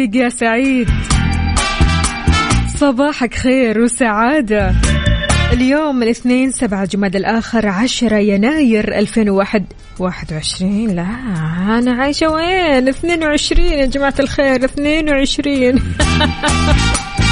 رايق يا سعيد؟ صباحك خير وسعادة. اليوم الاثنين سبعة جماد الآخر عشرة يناير 2001 21 لا أنا عايشة وين؟ 22 يا جماعة الخير 22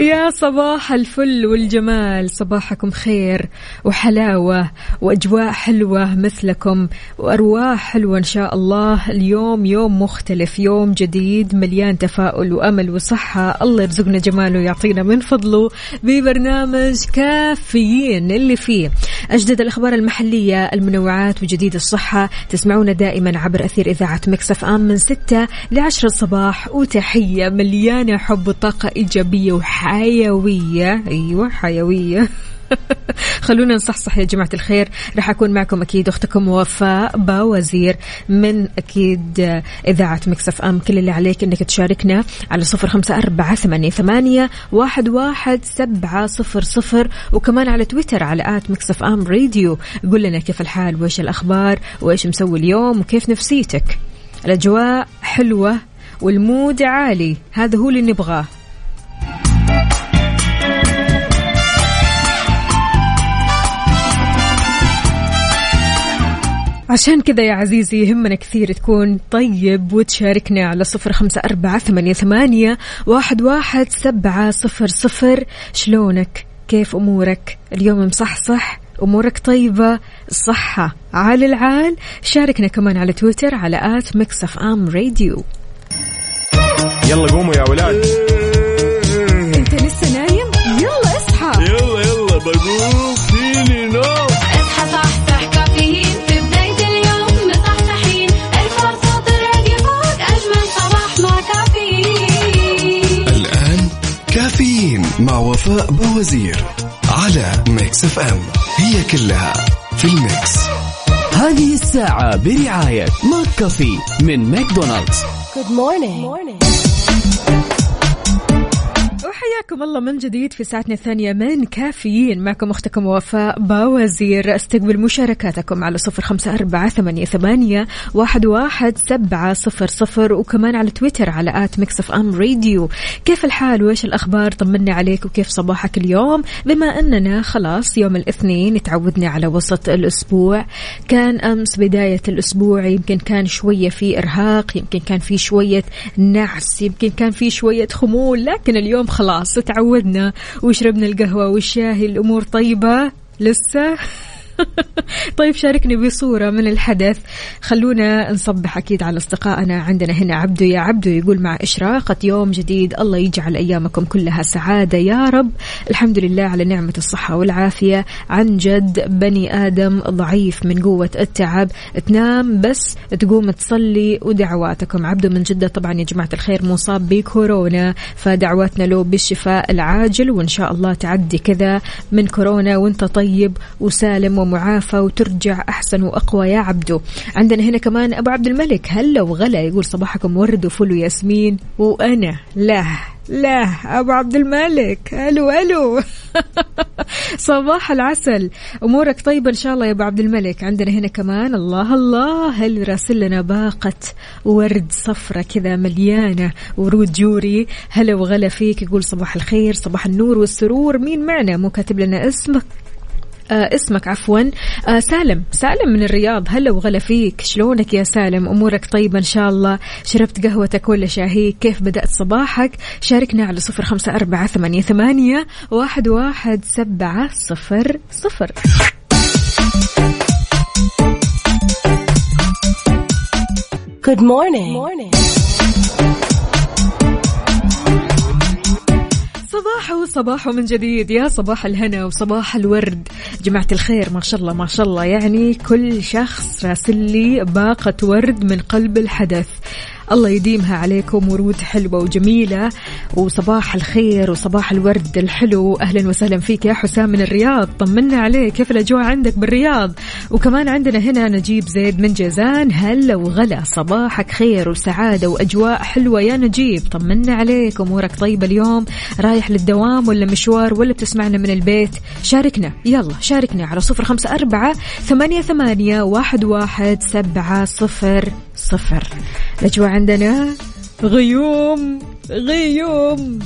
يا صباح الفل والجمال. صباحكم خير وحلاوة وأجواء حلوة مثلكم وأرواح حلوة إن شاء الله. اليوم يوم مختلف يوم جديد مليان تفاؤل وأمل وصحة. الله يرزقنا جماله ويعطينا من فضله ببرنامج كافيين اللي فيه أجدد الأخبار المحلية المنوعات وجديد الصحة. تسمعونا دائما عبر أثير إذاعة مكسف آم من 6 ل 10 الصباح وتحية مليانة حب وطاقة إيجابية وحيوية أيوة حيوية. خلونا نصحصح يا جماعة الخير. راح أكون معكم أكيد أختكم وفاء باوزير من أكيد إذاعة Mix FM. كل اللي عليك أنك تشاركنا على صفر خمسة أربعة ثمانية, ثمانية واحد, واحد سبعة صفر صفر. وكمان على تويتر على at Mix FM Radio. قول لنا كيف الحال؟ وإيش الأخبار؟ وإيش مسوي اليوم؟ وكيف نفسيتك؟ الأجواء حلوة وال mood عالي. هذا هو اللي نبغاه. عشان كذا يا عزيزي يهمنا كثير تكون طيب وتشاركنا على صفر خمسة أربعة ثمانية, ثمانية واحد, واحد سبعة صفر صفر. شلونك؟ كيف أمورك؟ اليوم مصحصح أمورك طيبة الصحة عال العال. شاركنا كمان على تويتر على at Mix FM Radio. يلا قوموا يا ولاد. انت لسه نايم؟ يلا اصحى. يلا يلا بقوم. كافيين مع وفاء باوزير على Mix FM هي كلها في ال mix. هذه الساعة برعاية ماك كافي من ماكدونالدز. وحياكم الله من جديد في ساعتنا الثانية من كافيين. معكم أختكم وفاء باوزير. استقبل مشاركاتكم على صفر خمسة أربعة ثمانية, ثمانية واحد, واحد سبعة صفر صفر وكمان على تويتر على at Mix FM Radio. كيف الحال؟ وإيش الأخبار؟ طمنا عليك وكيف صباحك اليوم؟ بما أننا خلاص يوم الاثنين تعودنا على وسط الأسبوع. كان أمس بداية الأسبوع يمكن كان شوية في إرهاق يمكن كان في شوية نعس يمكن كان في شوية خمول لكن اليوم خلاص. تعودنا. وشربنا القهوة؟ والشاي الأمور طيبة؟ لسه؟ طيب شاركني بصورة من الحدث. خلونا نصبح أكيد على أصدقائنا. عندنا هنا عبدو. يا عبدو يقول مع إشراقة يوم جديد الله يجعل أيامكم كلها سعادة. يا رب الحمد لله على نعمة الصحة والعافية. عن جد بني آدم ضعيف من قوة التعب. تنام بس تقوم تصلي ودعواتكم. عبدو من جدة طبعا يا جماعة الخير مصاب بكورونا. فدعواتنا له بالشفاء العاجل وإن شاء الله تعدي كذا من كورونا وأنت طيب وسالم ومعافى وترجع أحسن وأقوى يا عبدو. عندنا هنا كمان أبو عبد الملك. هلا وغلا. يقول صباحكم ورد وفل وياسمين وأنا لا لا أبو عبد الملك. ألو ألو. صباح العسل. أمورك طيبة إن شاء الله يا أبو عبد الملك. عندنا هنا كمان الله الله. اللي راسل لنا باقة ورد صفرة كذا مليانة ورود جوري. هلا وغلا فيك. يقول صباح الخير صباح النور والسرور. مين معنا؟ مو كاتب لنا اسمك. اسمك عفوا. آه سالم سالم من الرياض. هلا وغلا فيك. شلونك يا سالم؟ أمورك طيبة إن شاء الله. شربت قهوتك ولا شاهيك؟ كيف بدأت صباحك؟ شاركنا على صفر خمسة أربعة ثمانية, ثمانية واحد, واحد سبعة صفر صفر. Good morning. صباح صباح من جديد. يا صباح الهنا وصباح الورد. جماعة الخير ما شاء الله ما شاء الله. يعني كل شخص راسل لي باقة ورد من قلب الحدث. الله يديمها عليكم ورود حلوة وجميلة وصباح الخير وصباح الورد الحلو. أهلا وسهلا فيك يا حسام من الرياض. طمنا عليك كيف الأجواء عندك بالرياض؟ وكمان عندنا هنا نجيب زيد من جازان. هلا وغلا صباحك خير وسعادة وأجواء حلوة يا نجيب. طمنا عليك أمورك طيبة اليوم؟ رايح للدوام ولا مشوار ولا بتسمعنا من البيت؟ شاركنا يلا شاركنا على صفر خمسة أربعة ثمانية, ثمانية واحد, واحد سبعة صفر. صفر. الأجواء عندنا غيوم غيوم.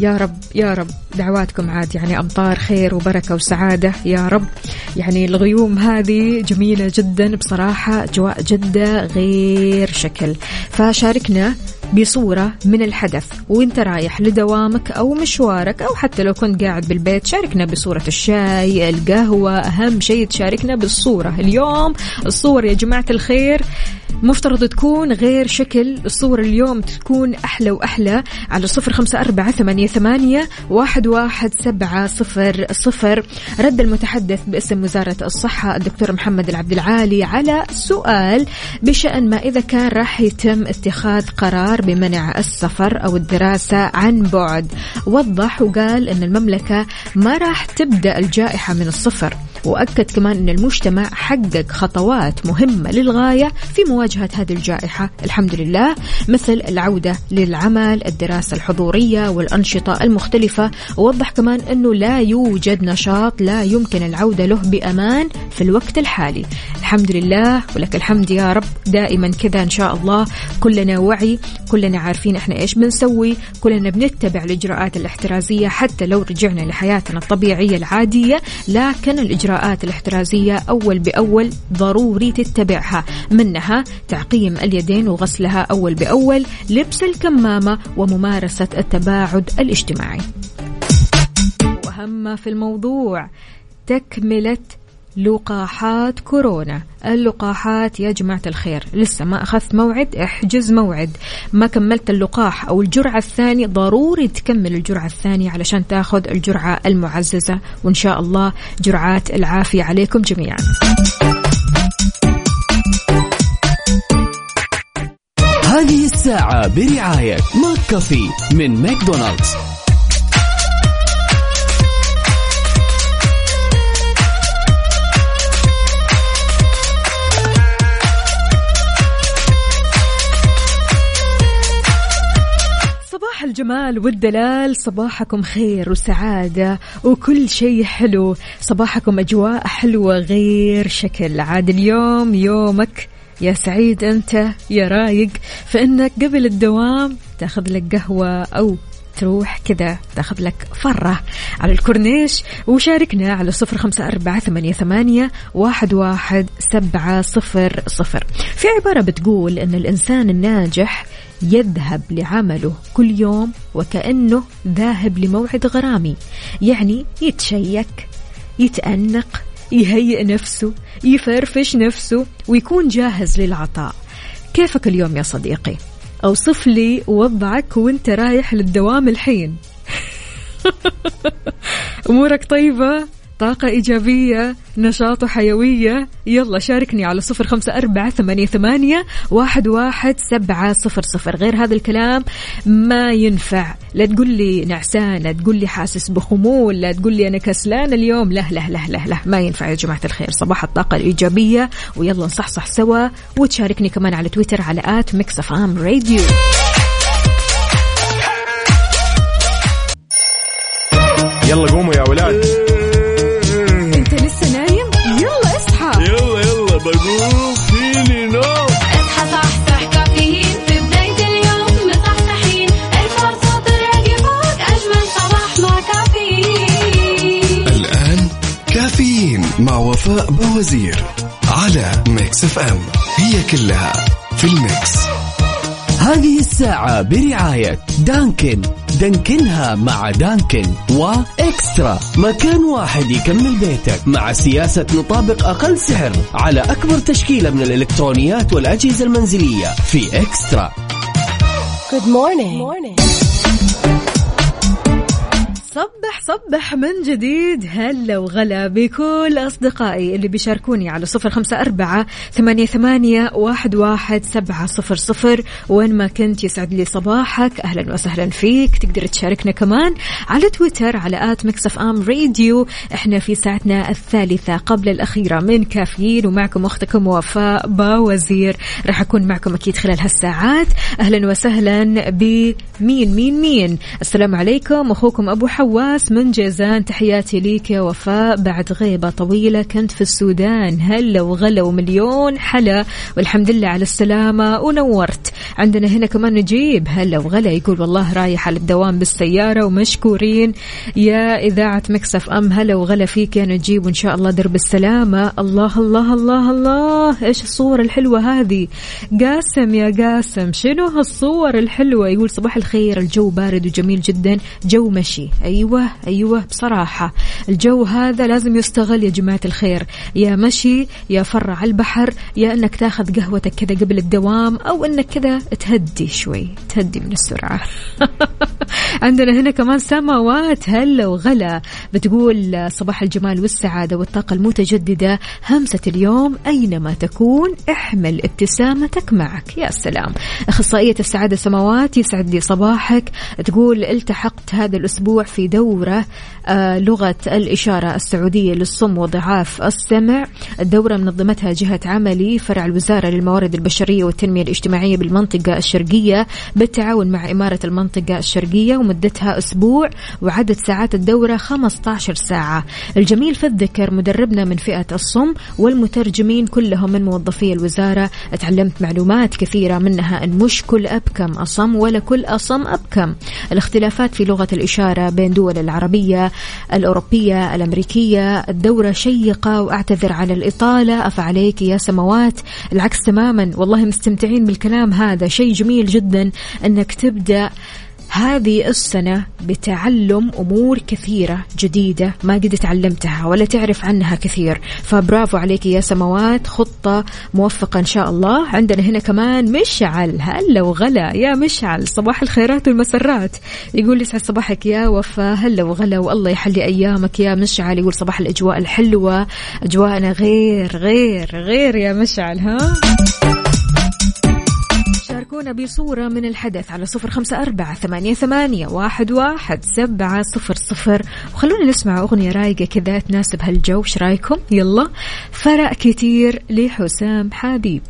يا رب يا رب دعواتكم عاد يعني أمطار خير وبركة وسعادة يا رب. يعني الغيوم هذه جميلة جدا بصراحة أجواء جدة غير شكل. فشاركنا بصورة من الحدث وانت رايح لدوامك أو مشوارك أو حتى لو كنت قاعد بالبيت شاركنا بصورة الشاي القهوة أهم شيء تشاركنا بالصورة. اليوم الصور يا جماعة الخير مفترض تكون غير شكل الصور اليوم تكون أحلى وأحلى. على صفر خمسة أربعة ثمانية, ثمانية واحد, واحد سبعة صفر صفر. رد المتحدث باسم وزارة الصحة الدكتور محمد العبد العالي على سؤال بشأن ما إذا كان راح يتم اتخاذ قرار بمنع السفر أو الدراسة عن بعد. وضح وقال أن المملكة ما راح تبدأ الجائحة من الصفر. وأكد كمان أن المجتمع حقق خطوات مهمة للغاية في مواجهة هذه الجائحة. الحمد لله مثل العودة للعمل الدراسة الحضورية والأنشطة المختلفة. ووضح كمان أنه لا يوجد نشاط لا يمكن العودة له بأمان في الوقت الحالي. الحمد لله ولك الحمد يا رب. دائما كذا إن شاء الله. كلنا وعي كلنا عارفين إحنا إيش بنسوي. كلنا بنتبع الإجراءات الاحترازية حتى لو رجعنا لحياتنا الطبيعية العادية. لكن الإجراءات الاحترازية أول بأول ضروري تتبعها منها تعقيم اليدين وغسلها أول بأول لبس الكمامة وممارسة التباعد الاجتماعي. وأهم في الموضوع تكملة لقاحات كورونا. اللقاحات يا جماعة الخير لسه ما أخذت موعد؟ احجز موعد. ما كملت اللقاح أو الجرعة الثانية؟ ضروري تكمل الجرعة الثانية علشان تاخذ الجرعة المعززة. وإن شاء الله جرعات العافية عليكم جميعا. هذه الساعة برعاية ماك كافي من ماكدونالدز. الجمال والدلال صباحكم خير وسعادة وكل شيء حلو. صباحكم أجواء حلوة غير شكل. عاد اليوم يومك. يا سعيد أنت يا رايق. فإنك قبل الدوام تاخذ لك قهوة أو تروح كذا تاخذ لك فرة على الكورنيش وشاركنا على صفر خمسة أربعة ثمانية, ثمانية واحد, واحد سبعة صفر صفر. في عبارة بتقول أن الإنسان الناجح يذهب لعمله كل يوم وكأنه ذاهب لموعد غرامي. يعني يتشيك يتأنق يهيئ نفسه يفرفش نفسه ويكون جاهز للعطاء. كيفك اليوم يا صديقي؟ أوصف لي وضعك وأنت رايح للدوام الحين. أمورك طيبة؟ طاقة إيجابية نشاط وحيوية يلا شاركني على صفر خمسة أربعة ثمانية, ثمانية واحد, واحد سبعة صفر صفر. غير هذا الكلام ما ينفع. لا تقول لي نعسان لا تقول لي حاسس بخمول لا تقول لي أنا كسلان اليوم. لا لا لا لا, لا ما ينفع يا جماعة الخير. صباح الطاقة الإيجابية. ويلا نصحصح سوا. وتشاركني كمان على تويتر على at Mix FM Radio. يلا قوموا يا ولاد. وفاء بوازير على Mix FM. هي كلها في ال mix. هذه الساعة برعاية Dunkin. Dunkin ها مع Dunkin و Extra. مكان واحد يكمل بيتك مع سياسة نطابق أقل سعر على أكبر تشكيلة من الإلكترونيات والأجهزة المنزلية في Extra. Good morning. صبح صبح من جديد. هلا وغلا بكل أصدقائي اللي بيشاركوني على صفر خمسة أربعة ثمانية, ثمانية واحد, واحد سبعة صفر صفر. وين ما كنت يسعد لي صباحك. أهلا وسهلا فيك. تقدر تشاركنا كمان على تويتر على at Mix FM Radio. إحنا في ساعتنا الثالثة قبل الأخيرة من كافيين. ومعكم أختكم وفاء باوزير. راح أكون معكم أكيد خلال هالساعات. أهلا وسهلا بمين مين مين. السلام عليكم. أخوكم أبو حواس من جيزان تحياتي ليك يا وفاء. بعد غيبة طويلة كنت في السودان. هلا وغلا ومليون حلا. والحمد لله على السلامة. ونورت. عندنا هنا كمان نجيب. هلا وغلا يقول والله رايح على الدوام بالسيارة ومشكورين. يا إذاعة مكسف أم هلا وغلا فيك يا نجيب. وإن شاء الله درب السلامة. الله الله الله الله. إيش الصورة الحلوة هذه؟ قاسم يا قاسم. شنو هالصور الحلوة؟ يقول صباح الخير. الجو بارد وجميل جدا. جو مشي. أيوة أيوة بصراحة. الجو هذا لازم يستغل يا جماعة الخير. يا مشي يا فر على البحر يا أنك تاخذ قهوتك كذا قبل الدوام أو أنك كذا تهدي شوي تهدي من السرعة. عندنا هنا كمان سماوات هلا وغلا. بتقول صباح الجمال والسعادة والطاقة المتجددة. همسة اليوم أينما تكون احمل ابتسامتك معك. يا سلام. أخصائية السعادة سماوات يسعد لي صباحك. تقول التحقت هذا الأسبوع في دورة آه لغة الإشارة السعودية للصم وضعاف السمع. الدورة منظمتها جهة عملي فرع الوزارة للموارد البشرية والتنمية الاجتماعية بالمنطقة الشرقية بالتعاون مع إمارة المنطقة الشرقية ومدتها أسبوع وعدد ساعات الدورة 15 ساعة. الجميل في الذكر مدربنا من فئة الصم والمترجمين كلهم من موظفي الوزارة. تعلمت معلومات كثيرة منها أن مش كل أبكم أصم ولا كل أصم أبكم. الاختلافات في لغة الإشارة بين دول العربية الأوروبية الأمريكية. الدورة شيقة وأعتذر على الإطالة. أفعليك يا سماوات العكس تماما. والله مستمتعين بالكلام هذا. شيء جميل جدا أنك تبدأ هذه السنة بتعلم أمور كثيرة جديدة ما قد تعلمتها ولا تعرف عنها كثير. فبرافو عليك يا سماوات خطة موفقة إن شاء الله. عندنا هنا كمان مشعل. هلا وغلا يا مشعل صباح الخيرات والمسرات. يقول يسعد صباحك يا وفا هلا وغلا والله يحلي أيامك يا مشعل. يقول صباح الأجواء الحلوة أجواءنا غير غير غير يا مشعل ها؟ شاركونا بصورة من الحدث على صفر خمسة أربعة ثمانية, ثمانية واحد, واحد سبعة صفر صفر. وخلونا نسمع أغنية رايقة كذا تناسب هالجو إيش رأيكم؟ يلا. فرق كتير لحسام حبيب.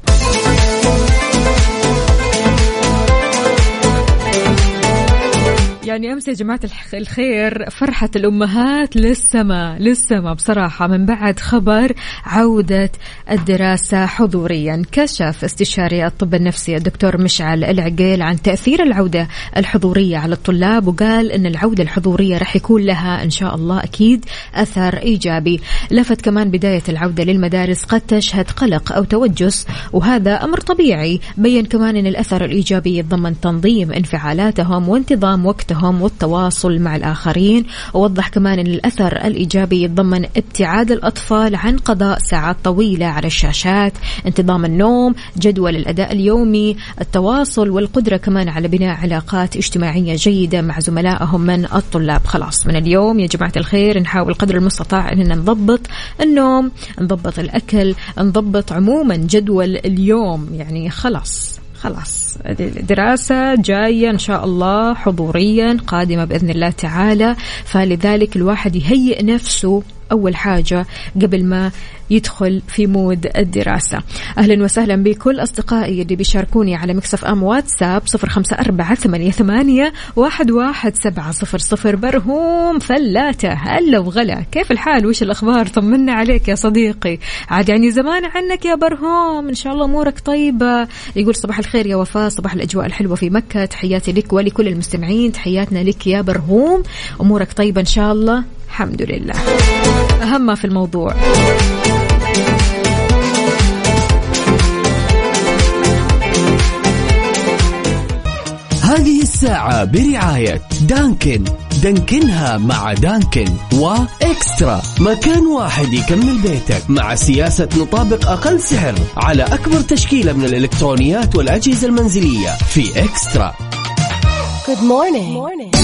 يعني أمس يا جماعة الخ- الخير فرحة الأمهات للسما للسما بصراحة. من بعد خبر عودة الدراسة حضوريا كشف استشاري الطب النفسي الدكتور مشعل العقيل عن تأثير العودة الحضورية على الطلاب وقال إن العودة الحضورية راح يكون لها إن شاء الله أكيد أثر إيجابي. لفت كمان بداية العودة للمدارس قد تشهد قلق أو توجس وهذا أمر طبيعي. بين كمان إن الأثر الإيجابي يتضمن تنظيم انفعالاتهم وانتظام وقتهم والتواصل مع الآخرين. ووضح كمان إن الأثر الإيجابي يتضمن ابتعاد الأطفال عن قضاء ساعات طويلة على الشاشات انتظام النوم جدول الأداء اليومي التواصل والقدرة كمان على بناء علاقات اجتماعية جيدة مع زملائهم من الطلاب. خلاص من اليوم يا جماعة الخير نحاول قدر المستطاع اننا نضبط النوم نضبط الأكل نضبط عموما جدول اليوم. يعني خلاص. خلاص. الدراسة جاية إن شاء الله حضوريا قادمة بإذن الله تعالى. فلذلك الواحد يهيئ نفسه أول حاجة قبل ما يدخل في mood الدراسة. أهلا وسهلا بكل أصدقائي اللي بيشاركوني على Mix FM واتساب صفر خمسة أربعة ثمانية, ثمانية واحد, واحد سبعة صفر صفر. برهوم فلاتة. هلا وغلا. كيف الحال؟ وش الأخبار؟ طمنا عليك يا صديقي. عاد يعني زمان عنك يا برهوم. إن شاء الله أمورك طيبة. يقول صباح الخير يا وفاء. صباح الأجواء الحلوة في مكة. تحياتي لك ولكل المستمعين. تحياتنا لك يا برهوم. أمورك طيبة إن شاء الله. الحمد لله. أهم ما في الموضوع. هذه الساعة برعاية دانكن. دانكنها مع دانكن وإكسترا. مكان واحد يكمل بيتك مع سياسة نطابق أقل سعر على أكبر تشكيلة من الإلكترونيات والأجهزة المنزلية في إكسترا. Good morning.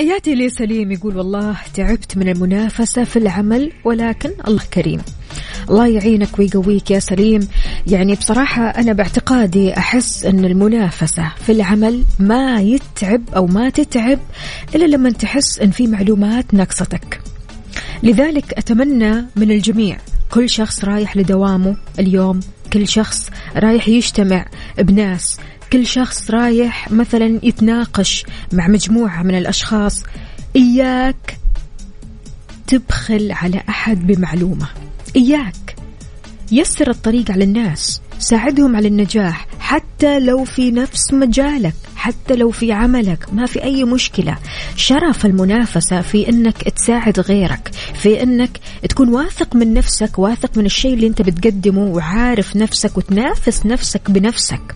تحياتي لسليم يقول والله تعبت من المنافسة في العمل ولكن الله كريم. الله يعينك ويقويك يا سليم. يعني بصراحة أنا باعتقادي أحس أن المنافسة في العمل ما يتعب أو ما تتعب إلا لما تحس أن في معلومات ناقصتك. لذلك أتمنى من الجميع كل شخص رايح لدوامه اليوم كل شخص رايح يجتمع بناس كل شخص رايح مثلا يتناقش مع مجموعة من الأشخاص إياك تبخل على أحد بمعلومة. إياك. يسر الطريق على الناس ساعدهم على النجاح حتى لو في نفس مجالك حتى لو في عملك ما في أي مشكلة. شرف المنافسة في أنك تساعد غيرك في أنك تكون واثق من نفسك واثق من الشيء اللي أنت بتقدمه وعارف نفسك وتنافس نفسك بنفسك.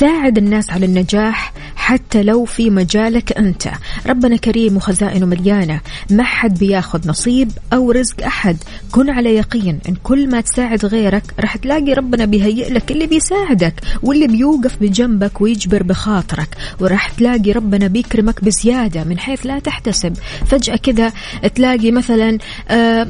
ساعد الناس على النجاح حتى لو في مجالك أنت. ربنا كريم وخزائنه مليانة. ما حد بياخذ نصيب أو رزق أحد. كن على يقين إن كل ما تساعد غيرك راح تلاقي ربنا بيهيئ لك اللي بيساعدك واللي بيوقف بجنبك ويجبر بخاطرك. وراح تلاقي ربنا بيكرمك بزيادة من حيث لا تحتسب. فجأة كذا تلاقي مثلا آه،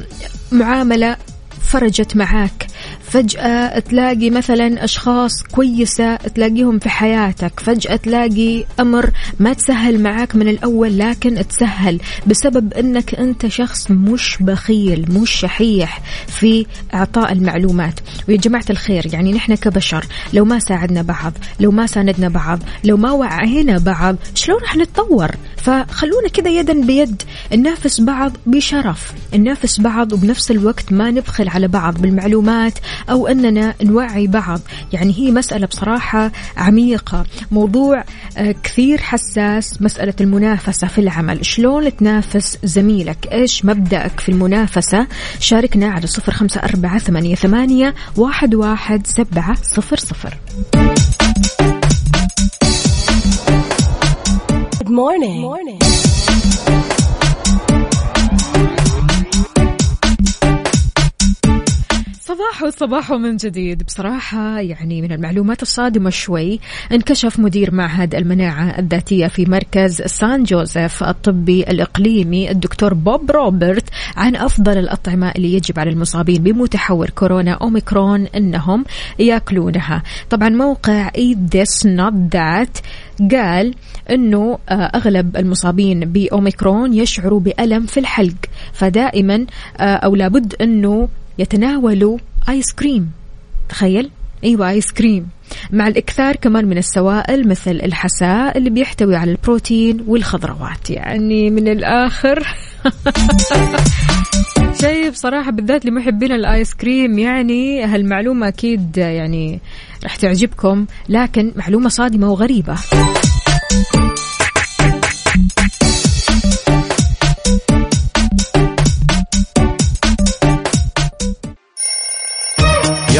معاملة فرجت معاك. فجأة تلاقي مثلا أشخاص كويسة تلاقيهم في حياتك. فجأة تلاقي أمر ما تسهل معاك من الأول لكن تسهل بسبب أنك أنت شخص مش بخيل مش شحيح في إعطاء المعلومات. ويا جماعة الخير يعني نحن كبشر لو ما ساعدنا بعض لو ما ساندنا بعض لو ما وعينا بعض شلون راح نتطور؟ فخلونا كذا يدا بيد ننافس بعض بشرف ننافس بعض وبنفس الوقت ما نبخل على بعض بالمعلومات أو أننا نوعي بعض. يعني هي مسألة بصراحة عميقة. موضوع آه، كثير حساس مسألة المنافسة في العمل. شلون تنافس زميلك؟ إيش مبدأك في المنافسة؟ شاركنا على صفر خمسة أربعة ثمانية, ثمانية واحد, واحد سبعة صفر صفر. Good morning. صباح صباح من جديد. بصراحة يعني من المعلومات الصادمة شوي انكشف مدير معهد المناعة الذاتية في مركز سان جوزيف الطبي الإقليمي الدكتور بوب روبرت عن أفضل الأطعمة اللي يجب على المصابين بمتحور كورونا أوميكرون أنهم يأكلونها. طبعا موقع Eat This Not قال إنه آه، أغلب المصابين بأوميكرون يشعروا بألم في الحلق فدائما آه، أو لابد إنه يتناولوا آيس كريم. تخيل؟ أيوه آيس كريم. مع الإكثار كمان من السوائل مثل الحساء اللي بيحتوي على البروتين والخضروات. يعني من الآخر. شيء بصراحة بالذات لمحبين الآيس كريم. يعني هالمعلومة أكيد يعني راح تعجبكم لكن معلومة صادمة وغريبة.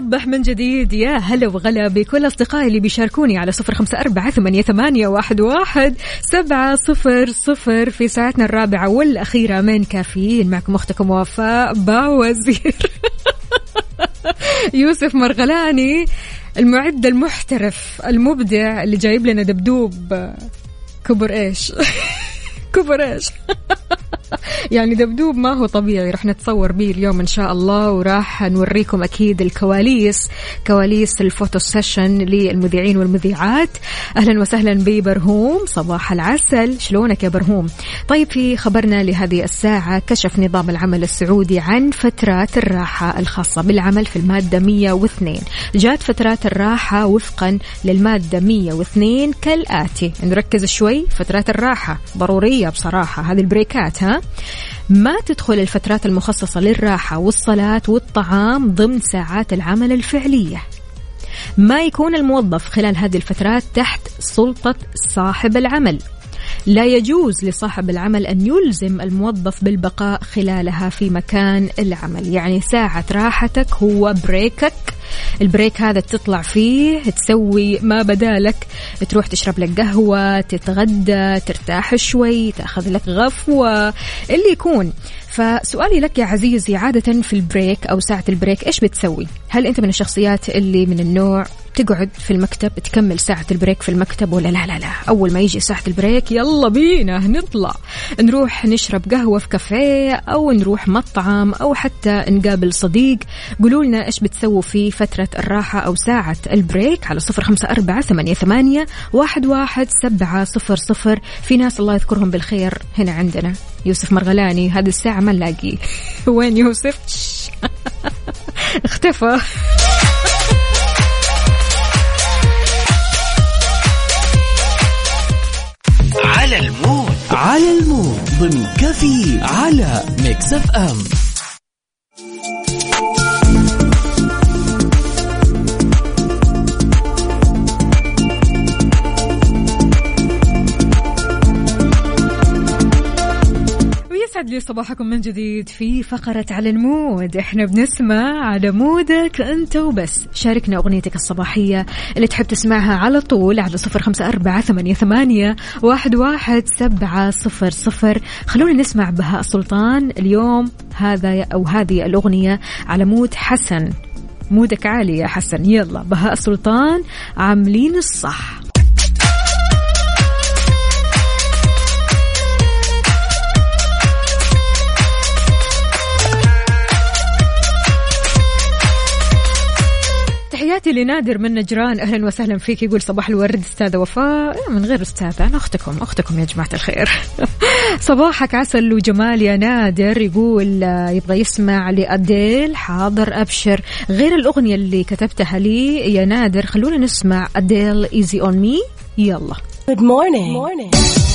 صبح صبح من جديد. يا هلا وغلا بكل أصدقائي اللي بيشاركوني على صفر خمسة أربعة ثمانية, ثمانية واحد, واحد سبعة صفر صفر في ساعتنا الرابعة والأخيرة من كافيين. معكم أختكم وفاء باوزير. يوسف مرغلاني المعد المحترف المبدع اللي جايب لنا دبدوب. كبر إيش؟ كبر إيش؟ يعني دبدوب ما هو طبيعي رح نتصور به اليوم إن شاء الله وراح نوريكم أكيد الكواليس كواليس ال photo session للمذيعين والمذيعات. أهلا وسهلا ببرهوم صباح العسل. شلونك يا برهوم؟ طيب في خبرنا لهذه الساعة كشف نظام العمل السعودي عن فترات الراحة الخاصة بالعمل في المادة 102 جاءت فترات الراحة وفقا للمادة 102 كالآتي. نركز شوي فترات الراحة ضرورية بصراحة. هذه البريكات ها؟ ما تدخل الفترات المخصصة للراحة والصلاة والطعام ضمن ساعات العمل الفعلية. ما يكون الموظف خلال هذه الفترات تحت سلطة صاحب العمل. لا يجوز لصاحب العمل أن يلزم الموظف بالبقاء خلالها في مكان العمل. يعني ساعة راحتك هو بريكك. ال break هذا تطلع فيه تسوي ما بدالك. تروح تشرب لك قهوة تتغدى ترتاح شوي تأخذ لك غفوة اللي يكون. فسؤالي لك يا عزيزي عادة في ال break أو ساعة ال break إيش بتسوي؟ هل أنت من الشخصيات اللي من النوع تقعد في المكتب تكمل ساعة ال break في المكتب ولا لا لا لا. أول ما يجي ساعة ال break يلا بينا نطلع. نروح نشرب قهوة في كافيه أو نروح مطعم أو حتى نقابل صديق. قولوا لنا إيش بتسووا في فترة الراحة أو ساعة ال break على صفر خمسة أربعة ثمانية, ثمانية واحد, واحد سبعة صفر صفر. في ناس الله يذكرهم بالخير هنا عندنا. يوسف مرغلاني هذه الساعة ما نلاقيه. وين يوسف؟ اختفى. على ال mood. على ال mood. ضمن كافيين على Mix FM. لي صباحكم من جديد في فقرة على ال mood. إحنا بنسمع على mood ك أنت وبس. شاركنا أغنيتك الصباحية اللي تحب تسمعها على طول على صفر خمسة أربعة ثمانية, ثمانية واحد, واحد سبعة صفر صفر. خلونا نسمع بهاء سلطان اليوم هذا أو هذه الأغنية على mood حسن. mood ك عالي يا حسن. يلا بهاء سلطان عاملين الصح. تحياتي لنادر من نجران. أهلا وسهلا فيك. يقول صباح الورد أستاذة وفاء. من غير أستاذة أنا أختكم أختكم يا جماعة الخير. صباحك عسل وجمال يا نادر. يقول آه، يبغى يسمع لأديل حاضر أبشر. غير الأغنية اللي كتبتها لي يا نادر خلونا نسمع أديل Easy On Me يلا. Good morning. morning.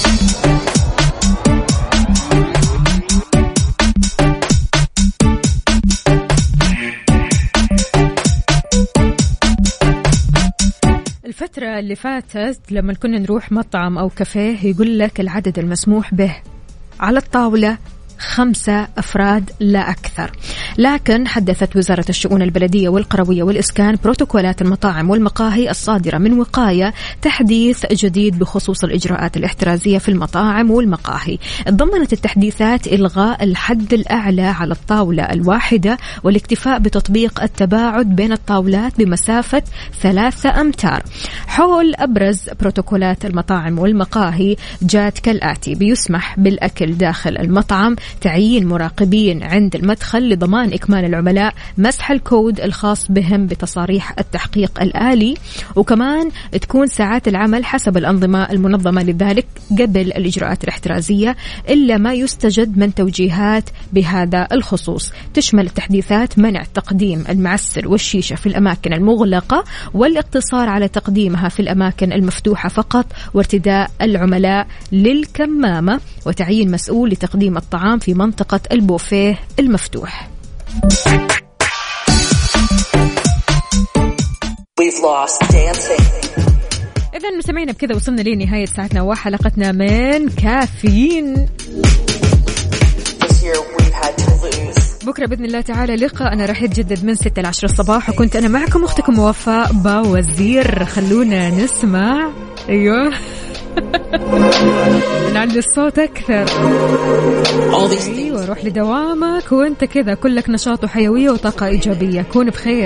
الفترة اللي فاتت لما كنا نروح مطعم أو كافيه يقول لك العدد المسموح به على الطاولة خمسة أفراد لا أكثر. لكن حدثت وزارة الشؤون البلدية والقروية والإسكان بروتوكولات المطاعم والمقاهي الصادرة من وقاية تحديث جديد بخصوص الإجراءات الاحترازية في المطاعم والمقاهي. ضمنت التحديثات إلغاء الحد الأعلى على الطاولة الواحدة والاكتفاء بتطبيق التباعد بين الطاولات بمسافة ثلاثة أمتار. حول أبرز بروتوكولات المطاعم والمقاهي جات كالآتي بيسمح بالأكل داخل المطعم تعيين مراقبين عند المدخل لضمان إكمال العملاء مسح الكود الخاص بهم بتصاريح التحقيق الآلي وكمان تكون ساعات العمل حسب الأنظمة المنظمة لذلك قبل الإجراءات الاحترازية إلا ما يستجد من توجيهات بهذا الخصوص. تشمل التحديثات منع تقديم المعسل والشيشة في الأماكن المغلقة والاقتصار على تقديمها في الأماكن المفتوحة فقط وارتداء العملاء للكمامة وتعيين مسؤول لتقديم الطعام في منطقة البوفيه المفتوح. إذا مستمعينا بكذا وصلنا لنهاية ساعتنا وحلقتنا من كافيين. بكرة بإذن الله تعالى لقاءنا راح يتجدد من 6 ل 10 الصباح وكنت أنا معكم أختكم وفاء باوزير. خلونا نسمع. أيوه. نعلي الصوت things. أيوه روح لدوامك وأنت كذا كلك نشاط وحيوية وطاقة إيجابية. كون بخير.